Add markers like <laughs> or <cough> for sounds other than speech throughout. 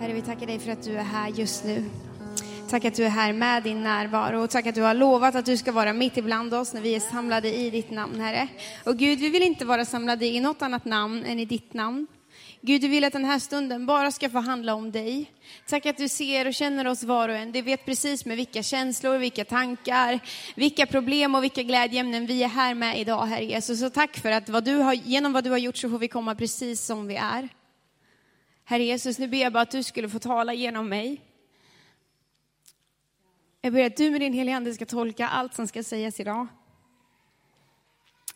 Herre, vi tackar dig för att du är här just nu. Tack att du är här med din närvaro och tack att du har lovat att du ska vara mitt ibland oss när vi är samlade i ditt namn, Herre. Och Gud, vi vill inte vara samlade i något annat namn än i ditt namn. Gud, du vill att den här stunden bara ska få handla om dig. Tack att du ser och känner oss var och en. Du vet precis med vilka känslor, vilka tankar, vilka problem och vilka glädjeämnen vi är här med idag, Herre Jesus. Så tack för att vad du har, genom vad du har gjort så får vi komma precis som vi är. Herre Jesus, nu ber jag bara att du skulle få tala genom mig. Jag ber att du med din heliga Ande ska tolka allt som ska sägas idag.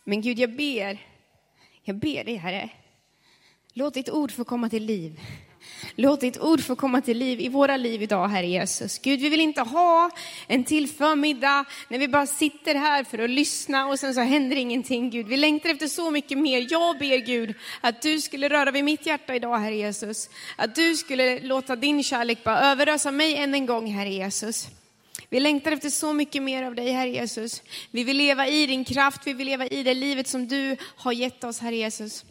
Men Gud, jag ber, jag ber dig Herre, låt ditt ord få komma till liv. Låt ditt ord få komma till liv i våra liv idag, Herre Jesus. Gud, vi vill inte ha en till förmiddag när vi bara sitter här för att lyssna och sen så händer ingenting, Gud. Vi längtar efter så mycket mer. Jag ber Gud att du skulle röra vid mitt hjärta idag, Herre Jesus. Att du skulle låta din kärlek bara överösa mig än en gång, Herre Jesus. Vi längtar efter så mycket mer av dig, Herre Jesus. Vi vill leva i din kraft, vi vill leva i det livet som du har gett oss, Herre Jesus.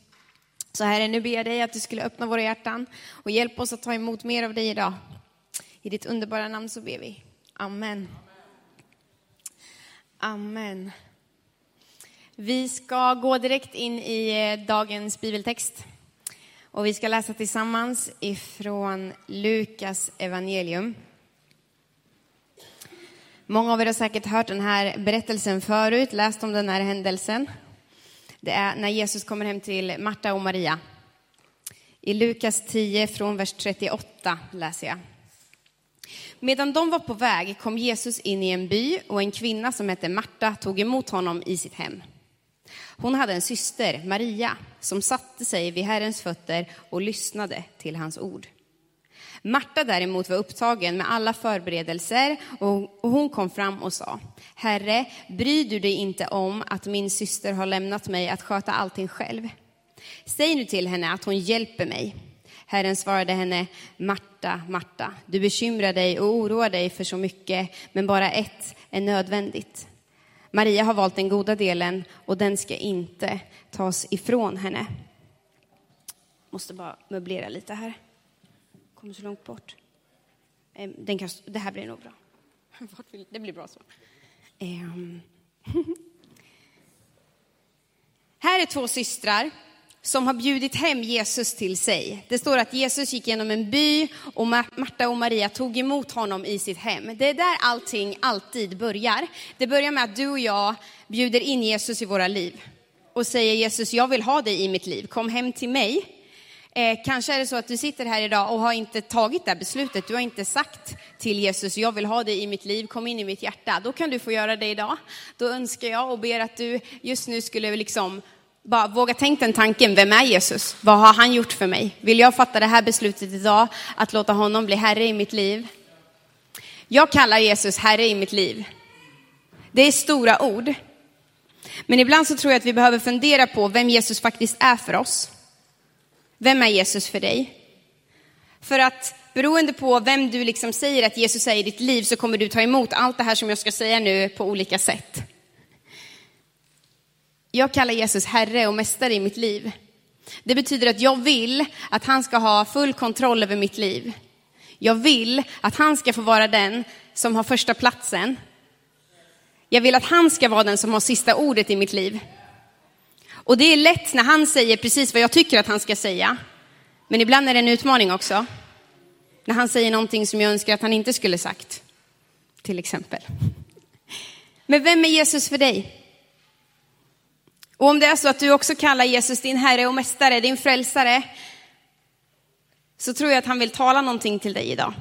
Så Herre, nu ber jag dig att du skulle öppna våra hjärtan och hjälpa oss att ta emot mer av dig idag. I ditt underbara namn så ber vi. Amen. Amen. Vi ska gå direkt in i eh, dagens bibeltext. Och vi ska läsa tillsammans ifrån Lukas evangelium. Många av er har säkert hört den här berättelsen förut, läst om den här händelsen. Det är när Jesus kommer hem till Marta och Maria. I Lukas 10 från vers 38 läser jag. Medan de var på väg kom Jesus in i en by och en kvinna som hette Marta tog emot honom i sitt hem. Hon hade en syster, Maria, som satte sig vid Herrens fötter och lyssnade till hans ord. Marta däremot var upptagen med alla förberedelser och hon kom fram och sa, Herre, bryr du dig inte om att min syster har lämnat mig att sköta allting själv? Säg nu till henne att hon hjälper mig. Herren svarade henne, Marta, Marta, du bekymrar dig och oroar dig för så mycket, men bara ett är nödvändigt. Maria har valt den goda delen och den ska inte tas ifrån henne. Måste bara möblera lite här kommer så långt bort. Ehm, den kan, det här blir nog bra. <laughs> Det blir bra så. Um. <laughs> här är två systrar som har bjudit hem Jesus till sig. Det står att Jesus gick genom en by och Marta och Maria tog emot honom i sitt hem. Det är där allting alltid börjar. Det börjar med att du och jag bjuder in Jesus i våra liv och säger Jesus, jag vill ha dig i mitt liv. Kom hem till mig. Eh, kanske är det så att du sitter här idag och har inte tagit det här beslutet. Du har inte sagt till Jesus, jag vill ha dig i mitt liv, kom in i mitt hjärta. Då kan du få göra det idag. Då önskar jag och ber att du just nu skulle liksom bara våga tänka den tanken, vem är Jesus? Vad har han gjort för mig? Vill jag fatta det här beslutet idag, att låta honom bli Herre i mitt liv? Jag kallar Jesus Herre i mitt liv. Det är stora ord. Men ibland så tror jag att vi behöver fundera på vem Jesus faktiskt är för oss. Vem är Jesus för dig? För att beroende på vem du liksom säger att Jesus är i ditt liv så kommer du ta emot allt det här som jag ska säga nu på olika sätt. Jag kallar Jesus Herre och Mästare i mitt liv. Det betyder att jag vill att han ska ha full kontroll över mitt liv. Jag vill att han ska få vara den som har första platsen. Jag vill att han ska vara den som har sista ordet i mitt liv. Och det är lätt när han säger precis vad jag tycker att han ska säga. Men ibland är det en utmaning också. När han säger någonting som jag önskar att han inte skulle sagt. Till exempel. Men vem är Jesus för dig? Och om det är så att du också kallar Jesus din Herre och Mästare, din Frälsare, så tror jag att han vill tala någonting till dig idag.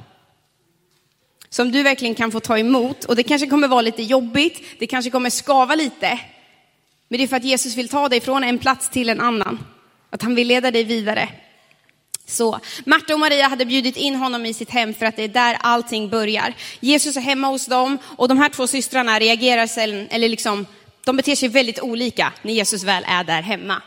Som du verkligen kan få ta emot. Och det kanske kommer vara lite jobbigt, det kanske kommer skava lite. Men det är för att Jesus vill ta dig från en plats till en annan. Att han vill leda dig vidare. Så Marta och Maria hade bjudit in honom i sitt hem för att det är där allting börjar. Jesus är hemma hos dem och de här två systrarna reagerar sen, eller liksom, de beter sig väldigt olika när Jesus väl är där hemma.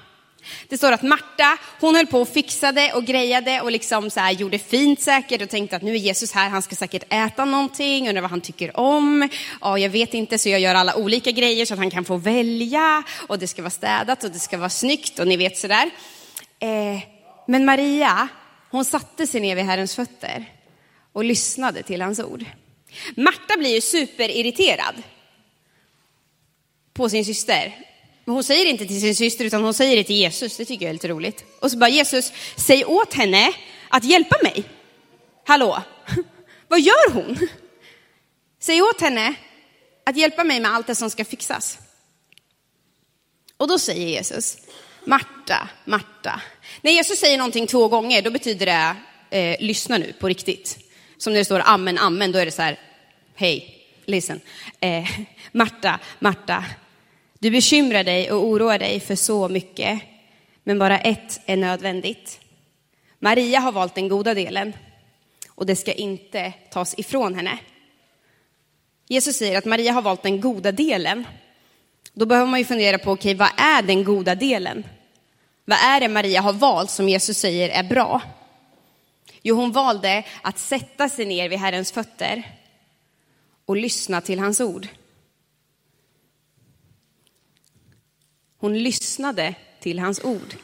Det står att Marta, hon höll på och fixade och grejade och liksom så här, gjorde fint säkert och tänkte att nu är Jesus här, han ska säkert äta någonting, undrar vad han tycker om. Ja, jag vet inte, så jag gör alla olika grejer så att han kan få välja och det ska vara städat och det ska vara snyggt och ni vet sådär. Eh, men Maria, hon satte sig ner vid Herrens fötter och lyssnade till hans ord. Marta blir ju superirriterad på sin syster. Men hon säger inte till sin syster utan hon säger det till Jesus, det tycker jag är lite roligt. Och så bara Jesus, säg åt henne att hjälpa mig. Hallå, <laughs> vad gör hon? <laughs> Säg åt henne att hjälpa mig med allt det som ska fixas. Och då säger Jesus, Marta, Marta. När Jesus säger någonting två gånger, då betyder det eh, lyssna nu på riktigt. Som när det står amen, amen, då är det så här, hej, listen. Eh, <laughs> Marta, Marta, du bekymrar dig och oroar dig för så mycket, men bara ett är nödvändigt. Maria har valt den goda delen och det ska inte tas ifrån henne. Jesus säger att Maria har valt den goda delen. Då behöver man ju fundera på, okej, okay, vad är den goda delen? Vad är det Maria har valt som Jesus säger är bra? Jo, hon valde att sätta sig ner vid Herrens fötter och lyssna till hans ord. Hon lyssnade till hans ord.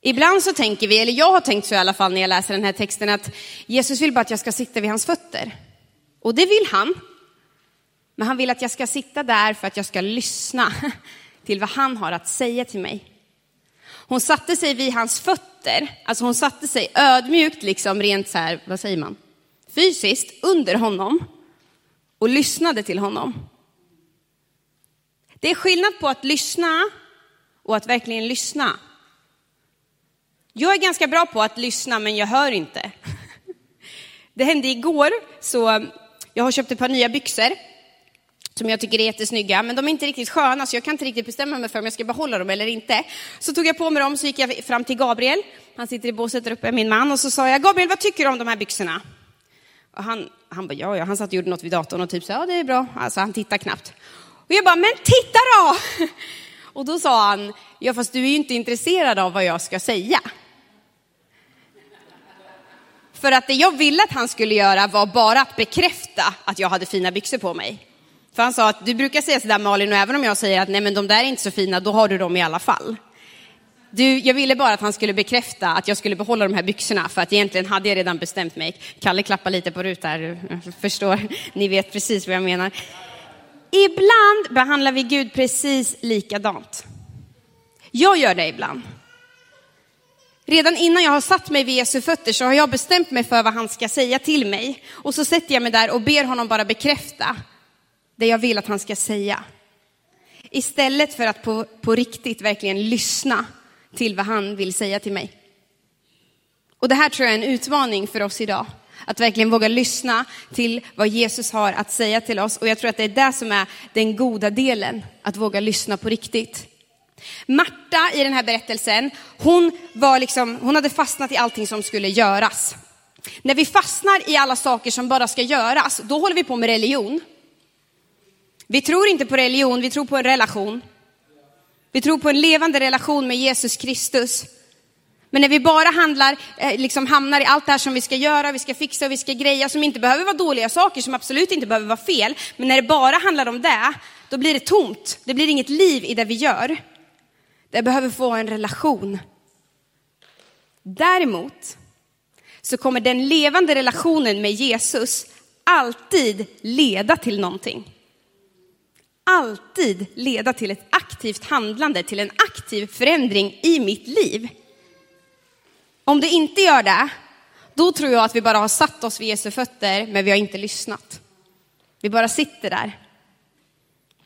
Ibland så tänker vi, eller jag har tänkt så i alla fall när jag läser den här texten, att Jesus vill bara att jag ska sitta vid hans fötter. Och det vill han. Men han vill att jag ska sitta där för att jag ska lyssna <laughs> till vad han har att säga till mig. Hon satte sig vid hans fötter, alltså hon satte sig ödmjukt, liksom rent så här, vad säger man, fysiskt under honom och lyssnade till honom. Det är skillnad på att lyssna och att verkligen lyssna. Jag är ganska bra på att lyssna, men jag hör inte. <laughs> Det hände igår, så jag har köpt ett par nya byxor som jag tycker är jättesnygga, men de är inte riktigt sköna, så jag kan inte riktigt bestämma mig för om jag ska behålla dem eller inte. Så tog jag på mig dem, så gick jag fram till Gabriel, han sitter i båset där uppe, min man, och så sa jag, Gabriel, vad tycker du om de här byxorna? Och han, han bara, ja, ja, han satt och gjorde något vid datorn och typ sa, ja, det är bra. Alltså, han tittar knappt. Och jag bara, men titta då! <laughs> Och då sa han, ja, fast du är ju inte intresserad av vad jag ska säga. För att det jag ville att han skulle göra var bara att bekräfta att jag hade fina byxor på mig. För han sa att du brukar säga sådär Malin, och även om jag säger att nej men de där är inte så fina, då har du dem i alla fall. Du, jag ville bara att han skulle bekräfta att jag skulle behålla de här byxorna, för att egentligen hade jag redan bestämt mig. Kalle klappar lite på rutan, <laughs> förstår, ni vet precis vad jag menar. Ibland behandlar vi Gud precis likadant. Jag gör det ibland. Redan innan jag har satt mig vid Jesu fötter så har jag bestämt mig för vad han ska säga till mig. Och så sätter jag mig där och ber honom bara bekräfta det jag vill att han ska säga. Istället för att på, på riktigt verkligen lyssna till vad han vill säga till mig. Och det här tror jag är en utmaning för oss idag. Att verkligen våga lyssna till vad Jesus har att säga till oss. Och jag tror att det är det som är den goda delen, att våga lyssna på riktigt. Marta i den här berättelsen, hon, var liksom, hon hade fastnat i allting som skulle göras. När vi fastnar i alla saker som bara ska göras, då håller vi på med religion. Vi tror inte på religion, vi tror på en relation. Vi tror på en levande relation med Jesus Kristus. Men när vi bara handlar, eh, liksom hamnar i allt det här som vi ska göra, vi ska fixa och vi ska greja, som inte behöver vara dåliga saker, som absolut inte behöver vara fel. Men när det bara handlar om det, då blir det tomt. Det blir inget liv i det vi gör. Det behöver få en relation. Däremot så kommer den levande relationen med Jesus alltid leda till någonting alltid leda till ett aktivt handlande, till en aktiv förändring i mitt liv. Om det inte gör det, då tror jag att vi bara har satt oss vid Jesu fötter, men vi har inte lyssnat. Vi bara sitter där.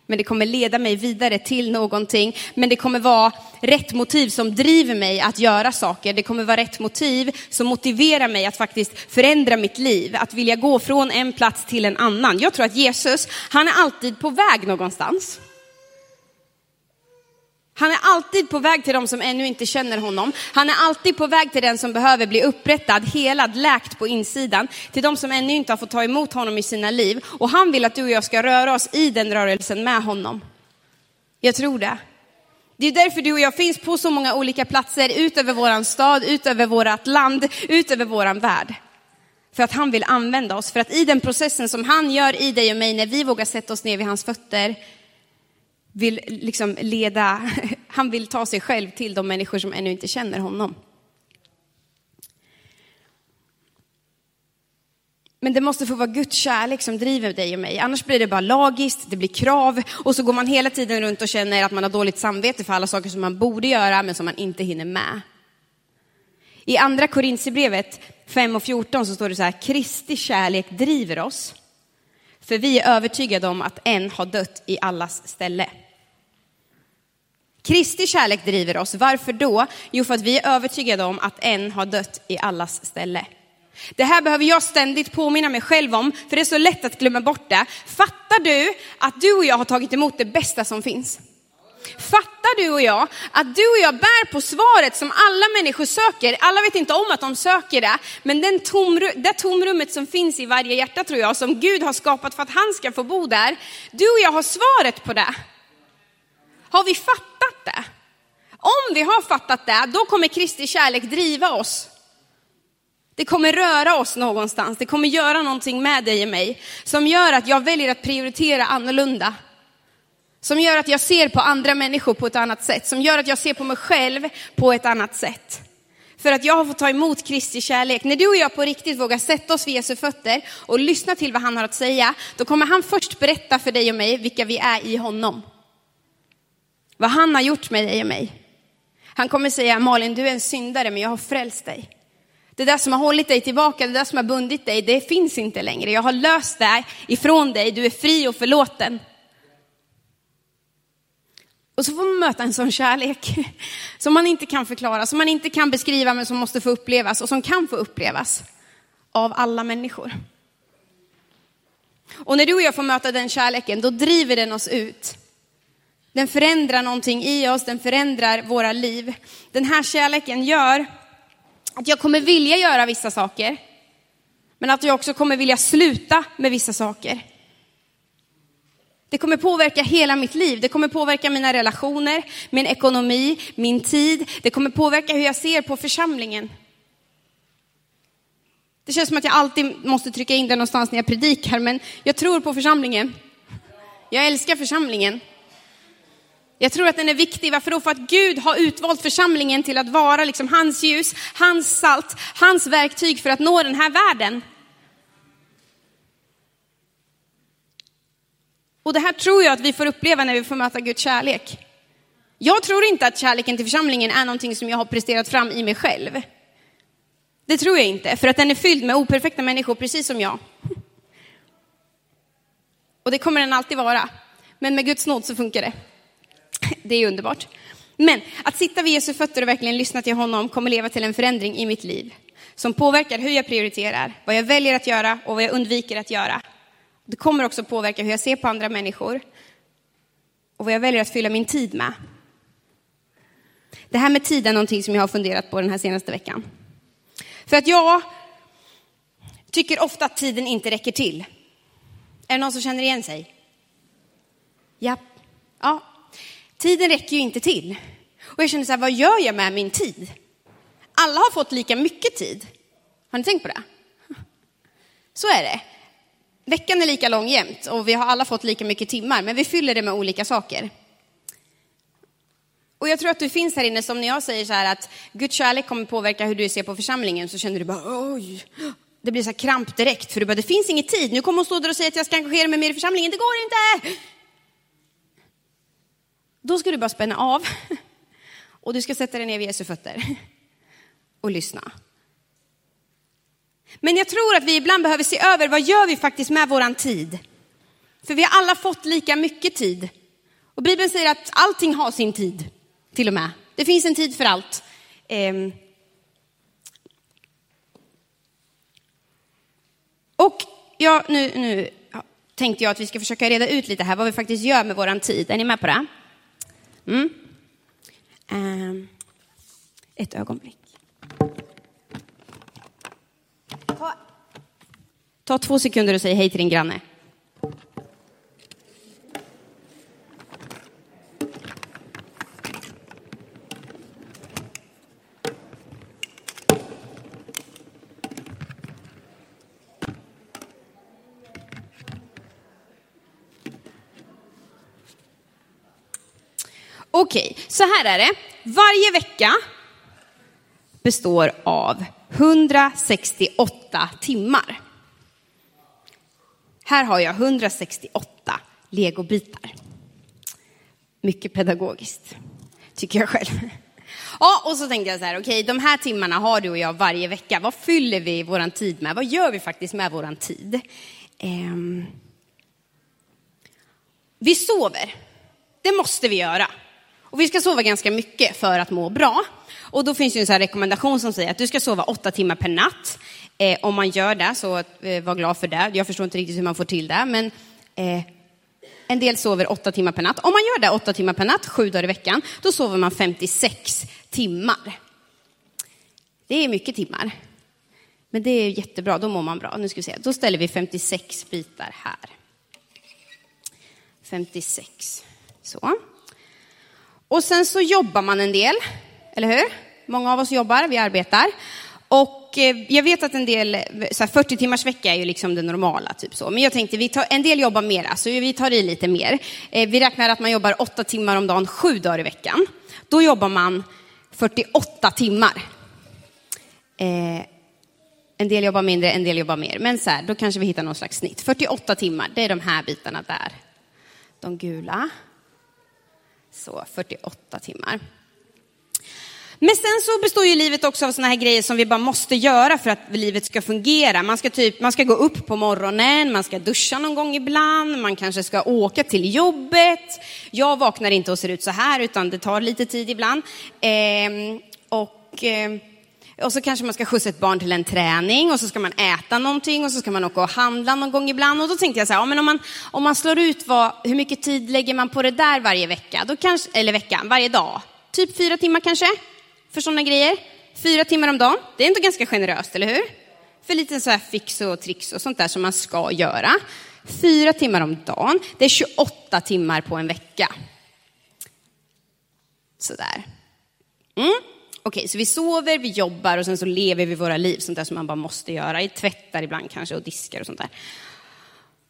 Men det kommer leda mig vidare till någonting. Men det kommer vara rätt motiv som driver mig att göra saker. Det kommer vara rätt motiv som motiverar mig att faktiskt förändra mitt liv. Att vilja gå från en plats till en annan. Jag tror att Jesus, han är alltid på väg någonstans. Han är alltid på väg till de som ännu inte känner honom. Han är alltid på väg till den som behöver bli upprättad, helad, läkt på insidan. Till de som ännu inte har fått ta emot honom i sina liv. Och han vill att du och jag ska röra oss i den rörelsen med honom. Jag tror det. Det är därför du och jag finns på så många olika platser, utöver våran stad, utöver vårat land, utöver våran värld. För att han vill använda oss, för att i den processen som han gör i dig och mig, när vi vågar sätta oss ner vid hans fötter, vill liksom leda, <laughs> han vill ta sig själv till de människor som ännu inte känner honom. Men det måste få vara Guds kärlek som driver dig och mig. Annars blir det bara lagiskt, det blir krav och så går man hela tiden runt och känner att man har dåligt samvete för alla saker som man borde göra men som man inte hinner med. I andra Korintierbrevet 5 och 14 så står det så här, Kristi kärlek driver oss, för vi är övertygade om att en har dött i allas ställe. Kristi kärlek driver oss. Varför då? Jo, för att vi är övertygade om att en har dött i allas ställe. Det här behöver jag ständigt påminna mig själv om, för det är så lätt att glömma bort det. Fattar du att du och jag har tagit emot det bästa som finns? Fattar du och jag att du och jag bär på svaret som alla människor söker? Alla vet inte om att de söker det, men den tomru det tomrummet som finns i varje hjärta tror jag, som Gud har skapat för att han ska få bo där. Du och jag har svaret på det. Har vi fattat det? Om vi har fattat det, då kommer Kristi kärlek driva oss. Det kommer röra oss någonstans, det kommer göra någonting med dig och mig som gör att jag väljer att prioritera annorlunda. Som gör att jag ser på andra människor på ett annat sätt, som gör att jag ser på mig själv på ett annat sätt. För att jag har fått ta emot Kristi kärlek. När du och jag på riktigt vågar sätta oss vid Jesu fötter och lyssna till vad han har att säga, då kommer han först berätta för dig och mig vilka vi är i honom. Vad han har gjort med dig och mig. Han kommer säga, Malin du är en syndare men jag har frälst dig. Det där som har hållit dig tillbaka, det där som har bundit dig, det finns inte längre. Jag har löst det ifrån dig, du är fri och förlåten. Och så får man möta en sån kärlek <laughs> som man inte kan förklara, som man inte kan beskriva men som måste få upplevas och som kan få upplevas av alla människor. Och när du och jag får möta den kärleken, då driver den oss ut. Den förändrar någonting i oss, den förändrar våra liv. Den här kärleken gör att jag kommer vilja göra vissa saker, men att jag också kommer vilja sluta med vissa saker. Det kommer påverka hela mitt liv. Det kommer påverka mina relationer, min ekonomi, min tid. Det kommer påverka hur jag ser på församlingen. Det känns som att jag alltid måste trycka in det någonstans när jag predikar, men jag tror på församlingen. Jag älskar församlingen. Jag tror att den är viktig. Varför då? För att Gud har utvalt församlingen till att vara liksom hans ljus, hans salt, hans verktyg för att nå den här världen. Och det här tror jag att vi får uppleva när vi får möta Guds kärlek. Jag tror inte att kärleken till församlingen är någonting som jag har presterat fram i mig själv. Det tror jag inte, för att den är fylld med operfekta människor precis som jag. Och det kommer den alltid vara. Men med Guds nåd så funkar det. Det är underbart. Men att sitta vid Jesu fötter och verkligen lyssna till honom kommer leva till en förändring i mitt liv. Som påverkar hur jag prioriterar, vad jag väljer att göra och vad jag undviker att göra. Det kommer också påverka hur jag ser på andra människor och vad jag väljer att fylla min tid med. Det här med tid är någonting som jag har funderat på den här senaste veckan. För att jag tycker ofta att tiden inte räcker till. Är det någon som känner igen sig? Ja. ja. Tiden räcker ju inte till. Och jag känner så här, vad gör jag med min tid? Alla har fått lika mycket tid. Har ni tänkt på det? Så är det. Veckan är lika lång jämt och vi har alla fått lika mycket timmar, men vi fyller det med olika saker. Och jag tror att du finns här inne som när jag säger så här att Guds kärlek kommer påverka hur du ser på församlingen så känner du bara oj. Det blir så här kramp direkt för du bara det finns ingen tid. Nu kommer hon stå där och säga att jag ska engagera mig mer i församlingen. Det går inte! Då ska du bara spänna av <laughs> och du ska sätta dig ner vid Jesu fötter <laughs> och lyssna. Men jag tror att vi ibland behöver se över vad gör vi faktiskt med våran tid? För vi har alla fått lika mycket tid. Och Bibeln säger att allting har sin tid, till och med. Det finns en tid för allt. Ehm. Och ja, nu, nu tänkte jag att vi ska försöka reda ut lite här vad vi faktiskt gör med våran tid. Är ni med på det? Mm. Um. Ett ögonblick. Ta, ta två sekunder och säg hej till din granne. Okej, så här är det. Varje vecka består av 168 timmar. Här har jag 168 legobitar. Mycket pedagogiskt, tycker jag själv. Ja, och så tänkte jag så här, okej, okay, de här timmarna har du och jag varje vecka. Vad fyller vi vår tid med? Vad gör vi faktiskt med vår tid? Um, vi sover. Det måste vi göra. Och vi ska sova ganska mycket för att må bra. Och då finns det en sån rekommendation som säger att du ska sova åtta timmar per natt. Eh, om man gör det, så eh, var glad för det. Jag förstår inte riktigt hur man får till det, men eh, en del sover åtta timmar per natt. Om man gör det åtta timmar per natt, sju dagar i veckan, då sover man 56 timmar. Det är mycket timmar. Men det är jättebra, då mår man bra. Nu ska vi se, då ställer vi 56 bitar här. 56. Så. Och sen så jobbar man en del, eller hur? Många av oss jobbar, vi arbetar. Och eh, jag vet att en del, så här 40 timmars vecka är ju liksom det normala, typ så. Men jag tänkte, vi tar, en del jobbar mera, så vi tar i lite mer. Eh, vi räknar att man jobbar åtta timmar om dagen, sju dagar i veckan. Då jobbar man 48 timmar. Eh, en del jobbar mindre, en del jobbar mer. Men så här, då kanske vi hittar någon slags snitt. 48 timmar, det är de här bitarna där. De gula. Så 48 timmar. Men sen så består ju livet också av såna här grejer som vi bara måste göra för att livet ska fungera. Man ska, typ, man ska gå upp på morgonen, man ska duscha någon gång ibland, man kanske ska åka till jobbet. Jag vaknar inte och ser ut så här, utan det tar lite tid ibland. Eh, och... Eh, och så kanske man ska skjutsa ett barn till en träning och så ska man äta någonting och så ska man åka och handla någon gång ibland. Och då tänkte jag så här, ja, men om, man, om man slår ut vad, hur mycket tid lägger man på det där varje vecka, då kanske, eller vecka, varje dag? Typ fyra timmar kanske? För sådana grejer. Fyra timmar om dagen, det är ändå ganska generöst, eller hur? För lite så här fix och tricks och sånt där som man ska göra. Fyra timmar om dagen, det är 28 timmar på en vecka. Sådär. Mm. Okej, okay, så vi sover, vi jobbar och sen så lever vi våra liv, sånt där som man bara måste göra. I tvättar ibland kanske och diskar och sånt där.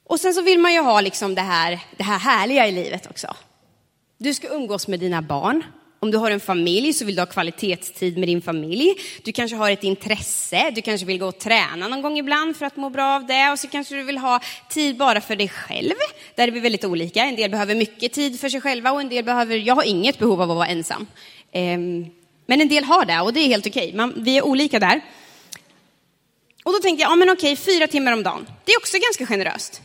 Och sen så vill man ju ha liksom det här, det här härliga i livet också. Du ska umgås med dina barn. Om du har en familj så vill du ha kvalitetstid med din familj. Du kanske har ett intresse, du kanske vill gå och träna någon gång ibland för att må bra av det. Och så kanske du vill ha tid bara för dig själv. Där är vi väldigt olika. En del behöver mycket tid för sig själva och en del behöver, jag har inget behov av att vara ensam. Ehm, men en del har det och det är helt okej. Man, vi är olika där. Och då tänkte jag, ja men okej, fyra timmar om dagen. Det är också ganska generöst.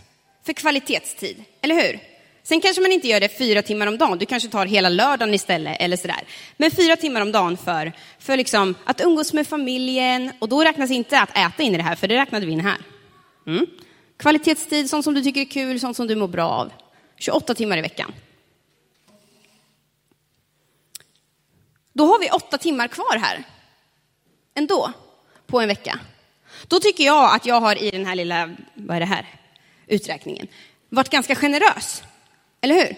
För kvalitetstid, eller hur? Sen kanske man inte gör det fyra timmar om dagen. Du kanske tar hela lördagen istället eller sådär. Men fyra timmar om dagen för, för liksom att umgås med familjen. Och då räknas inte att äta in i det här, för det räknade vi in här. Mm. Kvalitetstid, sånt som du tycker är kul, sånt som du mår bra av. 28 timmar i veckan. Då har vi åtta timmar kvar här. Ändå, på en vecka. Då tycker jag att jag har i den här lilla, vad är det här, uträkningen, varit ganska generös. Eller hur?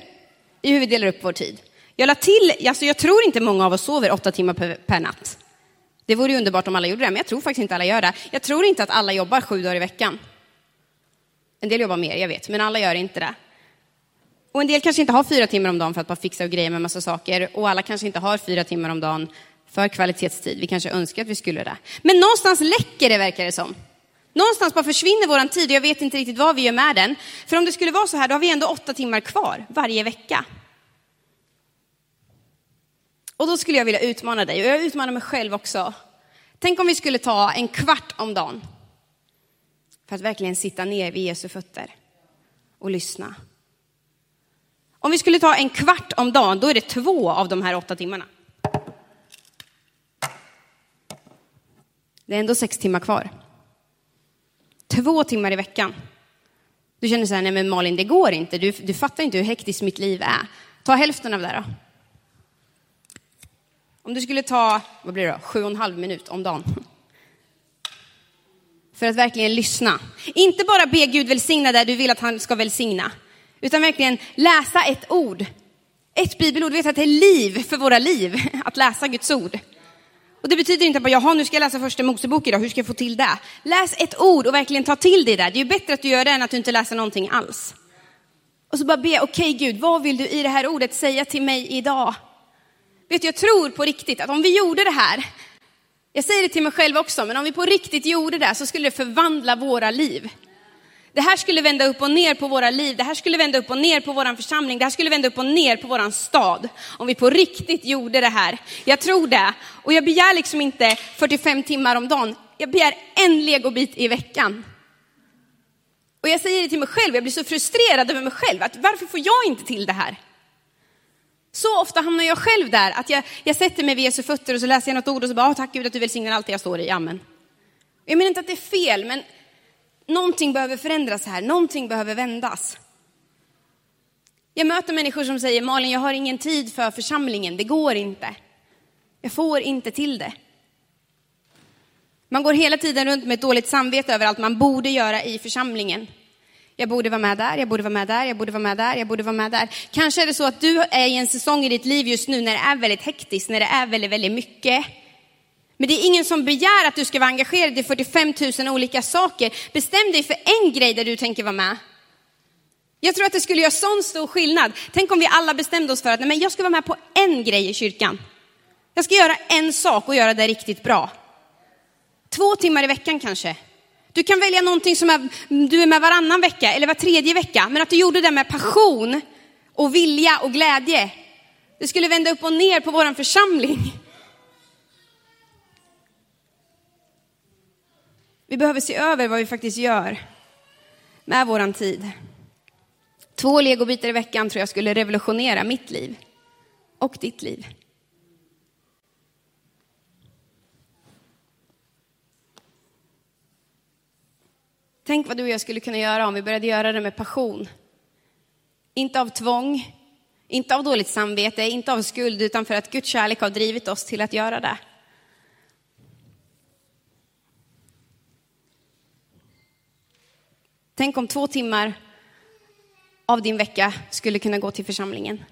I hur vi delar upp vår tid. Jag la till, alltså jag tror inte många av oss sover åtta timmar per, per natt. Det vore ju underbart om alla gjorde det, men jag tror faktiskt inte alla gör det. Jag tror inte att alla jobbar sju dagar i veckan. En del jobbar mer, jag vet, men alla gör inte det. Och en del kanske inte har fyra timmar om dagen för att bara fixa och greja med massa saker. Och alla kanske inte har fyra timmar om dagen för kvalitetstid. Vi kanske önskar att vi skulle det. Men någonstans läcker det verkar det som. Någonstans bara försvinner våran tid och jag vet inte riktigt vad vi gör med den. För om det skulle vara så här, då har vi ändå åtta timmar kvar varje vecka. Och då skulle jag vilja utmana dig och jag utmanar mig själv också. Tänk om vi skulle ta en kvart om dagen för att verkligen sitta ner vid Jesu fötter och lyssna. Om vi skulle ta en kvart om dagen, då är det två av de här åtta timmarna. Det är ändå sex timmar kvar. Två timmar i veckan. Du känner så här, nej men Malin, det går inte. Du, du fattar inte hur hektiskt mitt liv är. Ta hälften av det då. Om du skulle ta, vad blir det då, sju och en halv minut om dagen. För att verkligen lyssna. Inte bara be Gud välsigna det du vill att han ska välsigna. Utan verkligen läsa ett ord. Ett bibelord. vet att det är liv för våra liv <laughs> att läsa Guds ord. Och det betyder inte bara, jaha nu ska jag läsa första Mosebok idag, hur ska jag få till det? Läs ett ord och verkligen ta till dig det. Det är ju bättre att du gör det än att du inte läser någonting alls. Och så bara be, okej okay, Gud, vad vill du i det här ordet säga till mig idag? Vet du, jag tror på riktigt att om vi gjorde det här, jag säger det till mig själv också, men om vi på riktigt gjorde det så skulle det förvandla våra liv. Det här skulle vända upp och ner på våra liv, det här skulle vända upp och ner på vår församling, det här skulle vända upp och ner på vår stad. Om vi på riktigt gjorde det här. Jag tror det. Och jag begär liksom inte 45 timmar om dagen, jag begär en legobit i veckan. Och jag säger det till mig själv, jag blir så frustrerad över mig själv, att varför får jag inte till det här? Så ofta hamnar jag själv där, att jag, jag sätter mig vid Jesu fötter och så läser jag något ord och så bara, ah, tack Gud att du välsignar allt det jag står i, amen. Jag menar inte att det är fel, men någonting behöver förändras här, någonting behöver vändas. Jag möter människor som säger, Malin jag har ingen tid för församlingen, det går inte. Jag får inte till det. Man går hela tiden runt med ett dåligt samvete över allt man borde göra i församlingen. Jag borde vara med där, jag borde vara med där, jag borde vara med där, jag borde vara med där. Kanske är det så att du är i en säsong i ditt liv just nu när det är väldigt hektiskt, när det är väldigt, väldigt mycket. Men det är ingen som begär att du ska vara engagerad i 45 000 olika saker. Bestäm dig för en grej där du tänker vara med. Jag tror att det skulle göra sån stor skillnad. Tänk om vi alla bestämde oss för att nej, men jag ska vara med på en grej i kyrkan. Jag ska göra en sak och göra det riktigt bra. Två timmar i veckan kanske. Du kan välja någonting som är, du är med varannan vecka eller var tredje vecka, men att du gjorde det med passion och vilja och glädje. Det skulle vända upp och ner på vår församling. Vi behöver se över vad vi faktiskt gör med våran tid. Två legobitar i veckan tror jag skulle revolutionera mitt liv och ditt liv. Tänk vad du och jag skulle kunna göra om vi började göra det med passion. Inte av tvång, inte av dåligt samvete, inte av skuld, utan för att Guds kärlek har drivit oss till att göra det. Tänk om två timmar av din vecka skulle kunna gå till församlingen.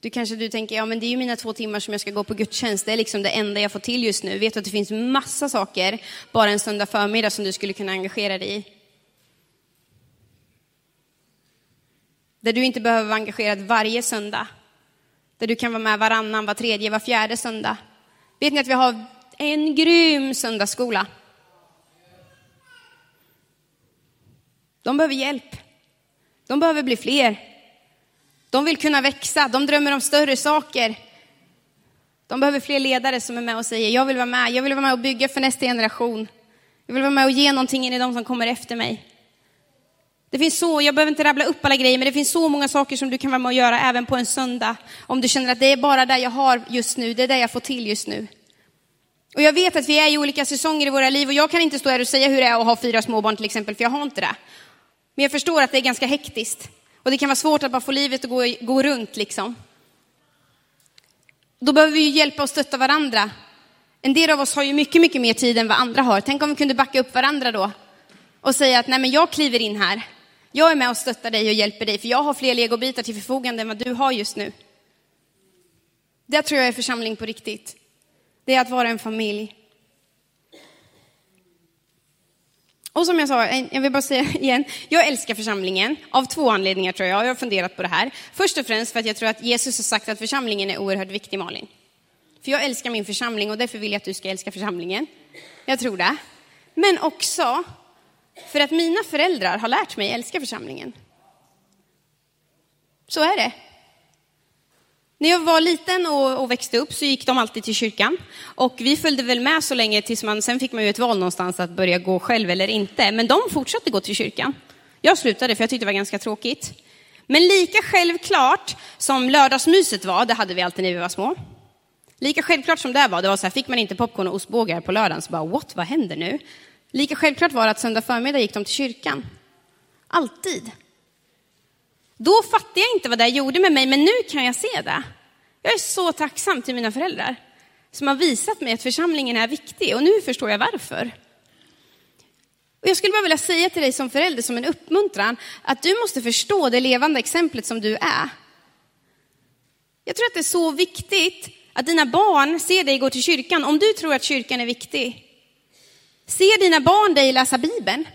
Du kanske du tänker, ja men det är ju mina två timmar som jag ska gå på gudstjänst, det är liksom det enda jag får till just nu. Vet du att det finns massa saker bara en söndag förmiddag som du skulle kunna engagera dig i? Där du inte behöver vara engagerad varje söndag. Där du kan vara med varannan, var tredje, var fjärde söndag. Vet ni att vi har en grym söndagsskola? De behöver hjälp. De behöver bli fler. De vill kunna växa, de drömmer om större saker. De behöver fler ledare som är med och säger, jag vill vara med, jag vill vara med och bygga för nästa generation. Jag vill vara med och ge någonting in i de som kommer efter mig. Det finns så, jag behöver inte rabbla upp alla grejer, men det finns så många saker som du kan vara med och göra även på en söndag. Om du känner att det är bara det jag har just nu, det är det jag får till just nu. Och jag vet att vi är i olika säsonger i våra liv och jag kan inte stå här och säga hur det är att ha fyra småbarn till exempel, för jag har inte det. Men jag förstår att det är ganska hektiskt. Och det kan vara svårt att bara få livet att gå, gå runt liksom. Då behöver vi ju hjälpa och stötta varandra. En del av oss har ju mycket, mycket mer tid än vad andra har. Tänk om vi kunde backa upp varandra då. Och säga att nej men jag kliver in här. Jag är med och stöttar dig och hjälper dig, för jag har fler legobitar till förfogande än vad du har just nu. Det tror jag är församling på riktigt. Det är att vara en familj. Och som jag sa, jag vill bara säga <laughs> igen, jag älskar församlingen av två anledningar tror jag. Jag har funderat på det här. Först och främst för att jag tror att Jesus har sagt att församlingen är oerhört viktig, Malin. För jag älskar min församling och därför vill jag att du ska älska församlingen. Jag tror det. Men också för att mina föräldrar har lärt mig älska församlingen. Så är det. När jag var liten och, och, växte upp så gick de alltid till kyrkan. Och vi följde väl med så länge tills man, sen fick man ju ett val någonstans att börja gå själv eller inte. Men de fortsatte gå till kyrkan. Jag slutade för jag tyckte det var ganska tråkigt. Men lika självklart som lördagsmyset var, det hade vi alltid när vi var små. Lika självklart som det var, det var så här, fick man inte popcorn och ostbågar på lördagen så bara what, vad händer nu? Lika självklart var det att söndag förmiddag gick de till kyrkan. Alltid. Då fattade jag inte vad det gjorde med mig, men nu kan jag se det. Jag är så tacksam till mina föräldrar som har visat mig att församlingen är viktig och nu förstår jag varför. Och jag skulle bara vilja säga till dig som förälder, som en uppmuntran, att du måste förstå det levande exemplet som du är. Jag tror att det är så viktigt att dina barn ser dig gå till kyrkan, om du tror att kyrkan är viktig. Ser dina barn dig läsa Bibeln?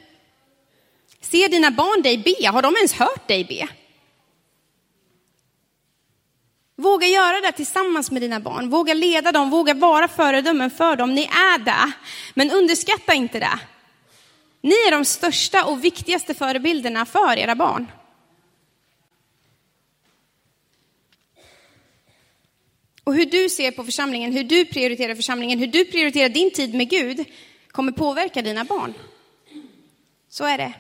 Ser dina barn dig be? Har de ens hört dig be? Våga göra det tillsammans med dina barn. Våga leda dem, våga vara föredömen för dem. Ni är det. Men underskatta inte det. Ni är de största och viktigaste förebilderna för era barn. Och hur du ser på församlingen, hur du prioriterar församlingen, hur du prioriterar din tid med Gud kommer påverka dina barn. Så är det.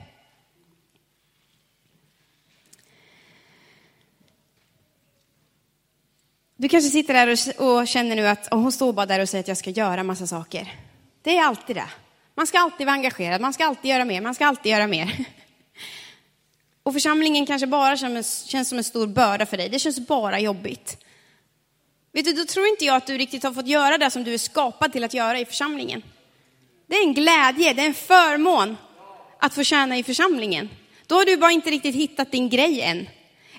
Du kanske sitter där och, känner nu att hon står bara där och säger att jag ska göra massa saker. Det är alltid det. Man ska alltid vara engagerad, man ska alltid göra mer, man ska alltid göra mer. <laughs> Och församlingen kanske bara känns som en stor börda för dig. Det känns bara jobbigt. Vet du, då tror inte jag att du riktigt har fått göra det som du är skapad till att göra i församlingen. Det är en glädje, det är en förmån att få tjäna i församlingen. Då har du bara inte riktigt hittat din grej än.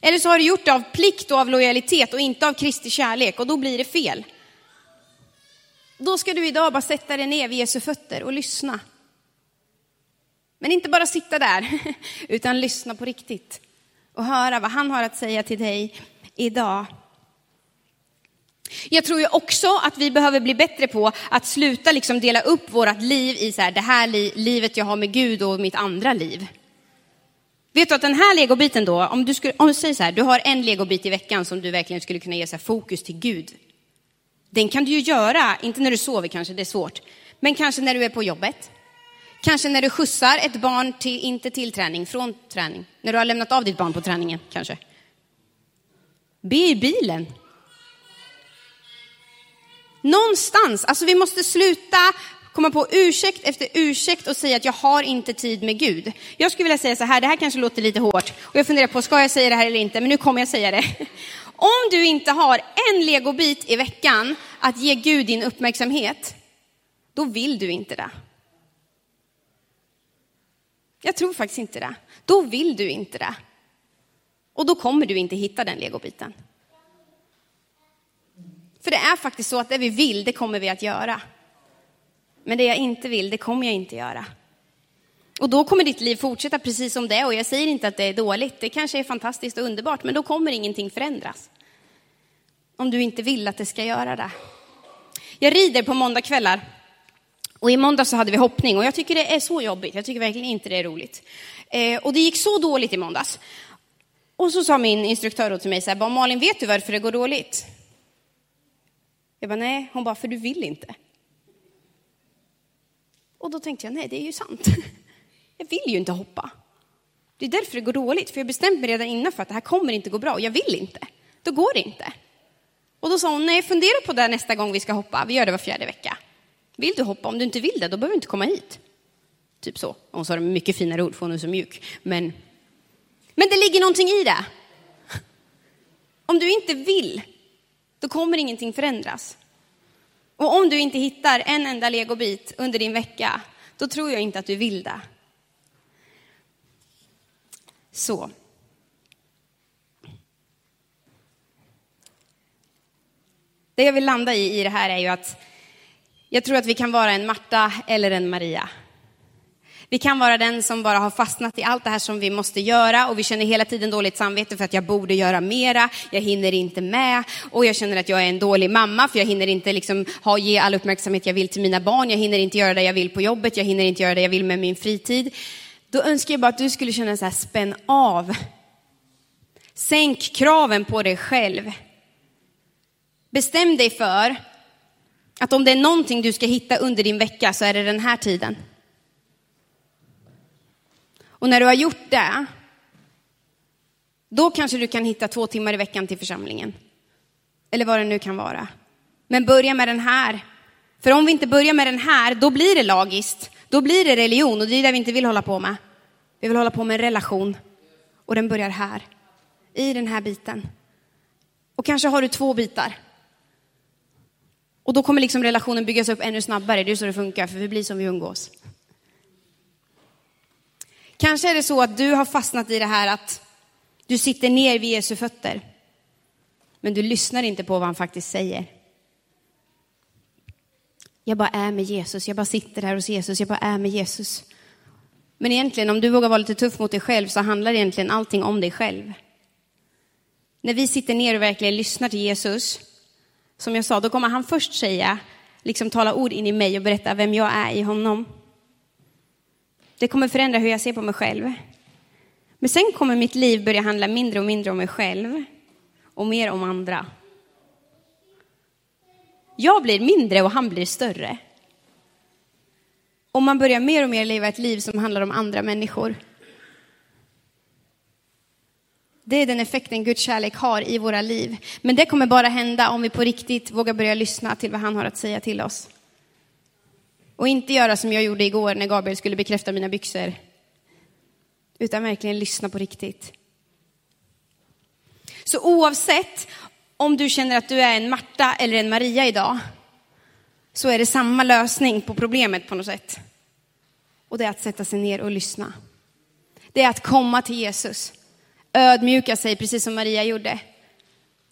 Eller så har du gjort det av plikt och av lojalitet och inte av Kristi kärlek och då blir det fel. Då ska du idag bara sätta dig ner vid Jesu fötter och lyssna. Men inte bara sitta där, <laughs> utan lyssna på riktigt och höra vad han har att säga till dig idag. Jag tror ju också att vi behöver bli bättre på att sluta liksom dela upp vårt liv i så här, det här li livet jag har med Gud och mitt andra liv. Vet du att den här legobiten då, om du, skulle, om du säger så här, du har en legobit i veckan som du verkligen skulle kunna ge så fokus till Gud. Den kan du ju göra, inte när du sover kanske, det är svårt, men kanske när du är på jobbet. Kanske när du skjutsar ett barn till, inte till träning, från träning. När du har lämnat av ditt barn på träningen kanske. Be i bilen. Någonstans, alltså vi måste sluta komma på ursäkt efter ursäkt och säga att jag har inte tid med Gud. Jag skulle vilja säga så här, det här kanske låter lite hårt och jag funderar på, ska jag säga det här eller inte? Men nu kommer jag säga det. <laughs> Om du inte har en legobit i veckan att ge Gud din uppmärksamhet, då vill du inte det. Jag tror faktiskt inte det. Då vill du inte det. Och då kommer du inte hitta den legobiten. För det är faktiskt så att det vi vill, det kommer vi att göra. Men det jag inte vill, det kommer jag inte göra. Och då kommer ditt liv fortsätta precis som det är. Och jag säger inte att det är dåligt, det kanske är fantastiskt och underbart, men då kommer ingenting förändras. Om du inte vill att det ska göra det. Jag rider på måndagkvällar. Och i måndag så hade vi hoppning och jag tycker det är så jobbigt. Jag tycker verkligen inte det är roligt. Eh, och det gick så dåligt i måndags. Och så sa min instruktör till mig så här, Malin, vet du varför det går dåligt? Jag bara, nej. Hon bara, för du vill inte. Och då tänkte jag, nej, det är ju sant. <laughs> Jag vill ju inte hoppa. Det är därför det går dåligt, för jag bestämde mig redan innan för att det här kommer inte gå bra och jag vill inte. Då går det inte. Och då sa hon, nej, fundera på det nästa gång vi ska hoppa. Vi gör det var fjärde vecka. Vill du hoppa? Om du inte vill det, då behöver du inte komma hit. Typ så. Hon sa det med mycket finare ord, för hon är så mjuk. Men, men det ligger någonting i det. <laughs> Om du inte vill, då kommer ingenting förändras. Och om du inte hittar en enda legobit under din vecka, då tror jag inte att du vill det. Så. Det jag vill landa i i det här är ju att jag tror att vi kan vara en Marta eller en Maria. Vi kan vara den som bara har fastnat i allt det här som vi måste göra och vi känner hela tiden dåligt samvete för att jag borde göra mera, jag hinner inte med och jag känner att jag är en dålig mamma för jag hinner inte liksom ha, ge all uppmärksamhet jag vill till mina barn, jag hinner inte göra det jag vill på jobbet, jag hinner inte göra det jag vill med min fritid. Då önskar jag bara att du skulle känna så här, spänn av. Sänk kraven på dig själv. Bestäm dig för att om det är någonting du ska hitta under din vecka så är det den här tiden. Och när du har gjort det, då kanske du kan hitta två timmar i veckan till församlingen. Eller vad det nu kan vara. Men börja med den här. För om vi inte börjar med den här, då blir det lagiskt. Då blir det religion och det är det vi inte vill hålla på med. Vi vill hålla på med en relation. Och den börjar här. I den här biten. Och kanske har du två bitar. Och då kommer liksom relationen byggas upp ännu snabbare. Det är så det funkar, för vi blir som vi umgås. Kanske är det så att du har fastnat i det här att du sitter ner vid Jesu fötter. Men du lyssnar inte på vad han faktiskt säger. Jag bara är med Jesus, jag bara sitter här hos Jesus, jag bara är med Jesus. Men egentligen, om du vågar vara lite tuff mot dig själv så handlar egentligen allting om dig själv. När vi sitter ner och verkligen lyssnar till Jesus, som jag sa, då kommer han först säga, liksom tala ord in i mig och berätta vem jag är i honom. Det kommer förändra hur jag ser på mig själv. Men sen kommer mitt liv börja handla mindre och mindre om mig själv och mer om andra. Jag blir mindre och han blir större. Och man börjar mer och mer leva ett liv som handlar om andra människor. Det är den effekten Guds kärlek har i våra liv. Men det kommer bara hända om vi på riktigt vågar börja lyssna till vad han har att säga till oss. Och inte göra som jag gjorde igår när Gabriel skulle bekräfta mina byxor. Utan verkligen lyssna på riktigt. Så oavsett om du känner att du är en Marta eller en Maria idag, så är det samma lösning på problemet på något sätt. Och det är att sätta sig ner och lyssna. Det är att komma till Jesus, ödmjuka sig precis som Maria gjorde.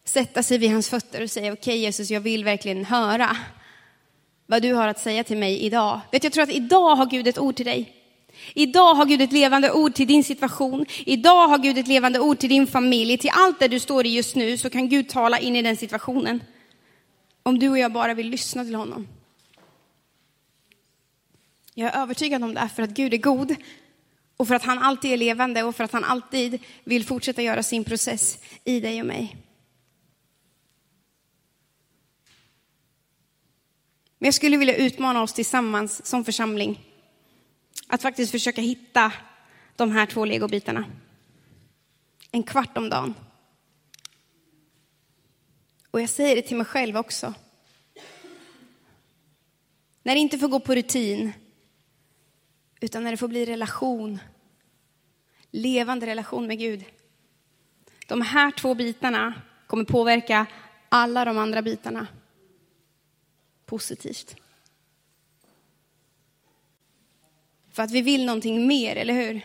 Sätta sig vid hans fötter och säga, okej okay, Jesus, jag vill verkligen höra vad du har att säga till mig idag. Vet, jag tror att idag har Gud ett ord till dig. Idag har Gud ett levande ord till din situation. Idag har Gud ett levande ord till din familj. Till allt det du står i just nu så kan Gud tala in i den situationen. Om du och jag bara vill lyssna till honom. Jag är övertygad om det för att Gud är god och för att han alltid är levande och för att han alltid vill fortsätta göra sin process i dig och mig. Men jag skulle vilja utmana oss tillsammans som församling att faktiskt försöka hitta de här två legobitarna. En kvart om dagen. Och jag säger det till mig själv också. När det inte får gå på rutin, utan när det får bli relation. Levande relation med Gud. De här två bitarna kommer påverka alla de andra bitarna positivt. För att vi vill någonting mer, eller hur?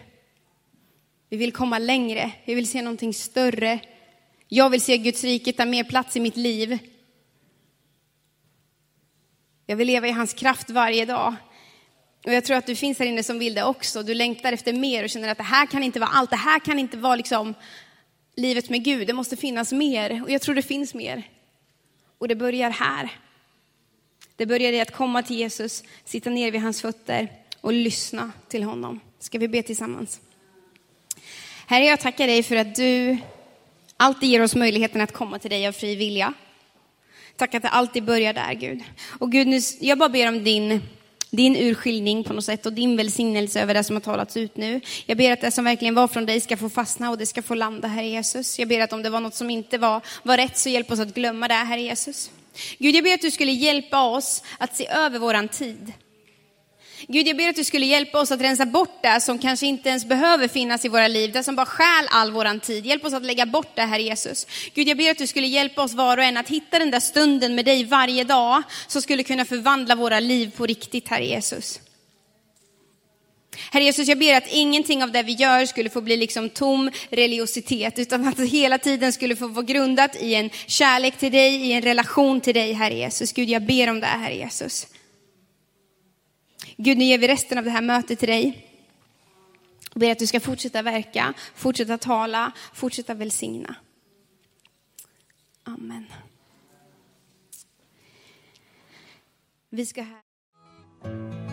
Vi vill komma längre, vi vill se någonting större. Jag vill se Guds rike ta mer plats i mitt liv. Jag vill leva i hans kraft varje dag. Och jag tror att du finns här inne som vill det också. Du längtar efter mer och känner att det här kan inte vara allt. Det här kan inte vara liksom livet med Gud. Det måste finnas mer. Och jag tror det finns mer. Och det börjar här. Det började i att komma till Jesus, sitta ner vid hans fötter och lyssna till honom. Ska vi be tillsammans? Herre, jag tackar dig för att du alltid ger oss möjligheten att komma till dig av fri vilja. Tack att det alltid börjar där, Gud. Och Gud, nu, jag bara ber om din, din urskiljning på något sätt och din välsignelse över det som har talats ut nu. Jag ber att det som verkligen var från dig ska få fastna och det ska få landa, Herre Jesus. Jag ber att om det var något som inte var, var rätt så hjälp oss att glömma det, Herre Jesus. Gud, jag ber att du skulle hjälpa oss att se över våran tid. Gud, jag ber att du skulle hjälpa oss att rensa bort det som kanske inte ens behöver finnas i våra liv, det som bara stjäl all våran tid. Hjälp oss att lägga bort det, här Jesus. Gud, jag ber att du skulle hjälpa oss var och en att hitta den där stunden med dig varje dag, som skulle kunna förvandla våra liv på riktigt, Herre Jesus. Herre Jesus, jag ber att ingenting av det vi gör skulle få bli liksom tom religiositet, utan att det hela tiden skulle få vara grundat i en kärlek till dig, i en relation till dig, Herre Jesus. Gud, jag ber om det, Herre Jesus. Gud, nu ger vi resten av det här mötet till dig. Jag ber att du ska fortsätta verka, fortsätta tala, fortsätta välsigna. Amen. Vi ska här...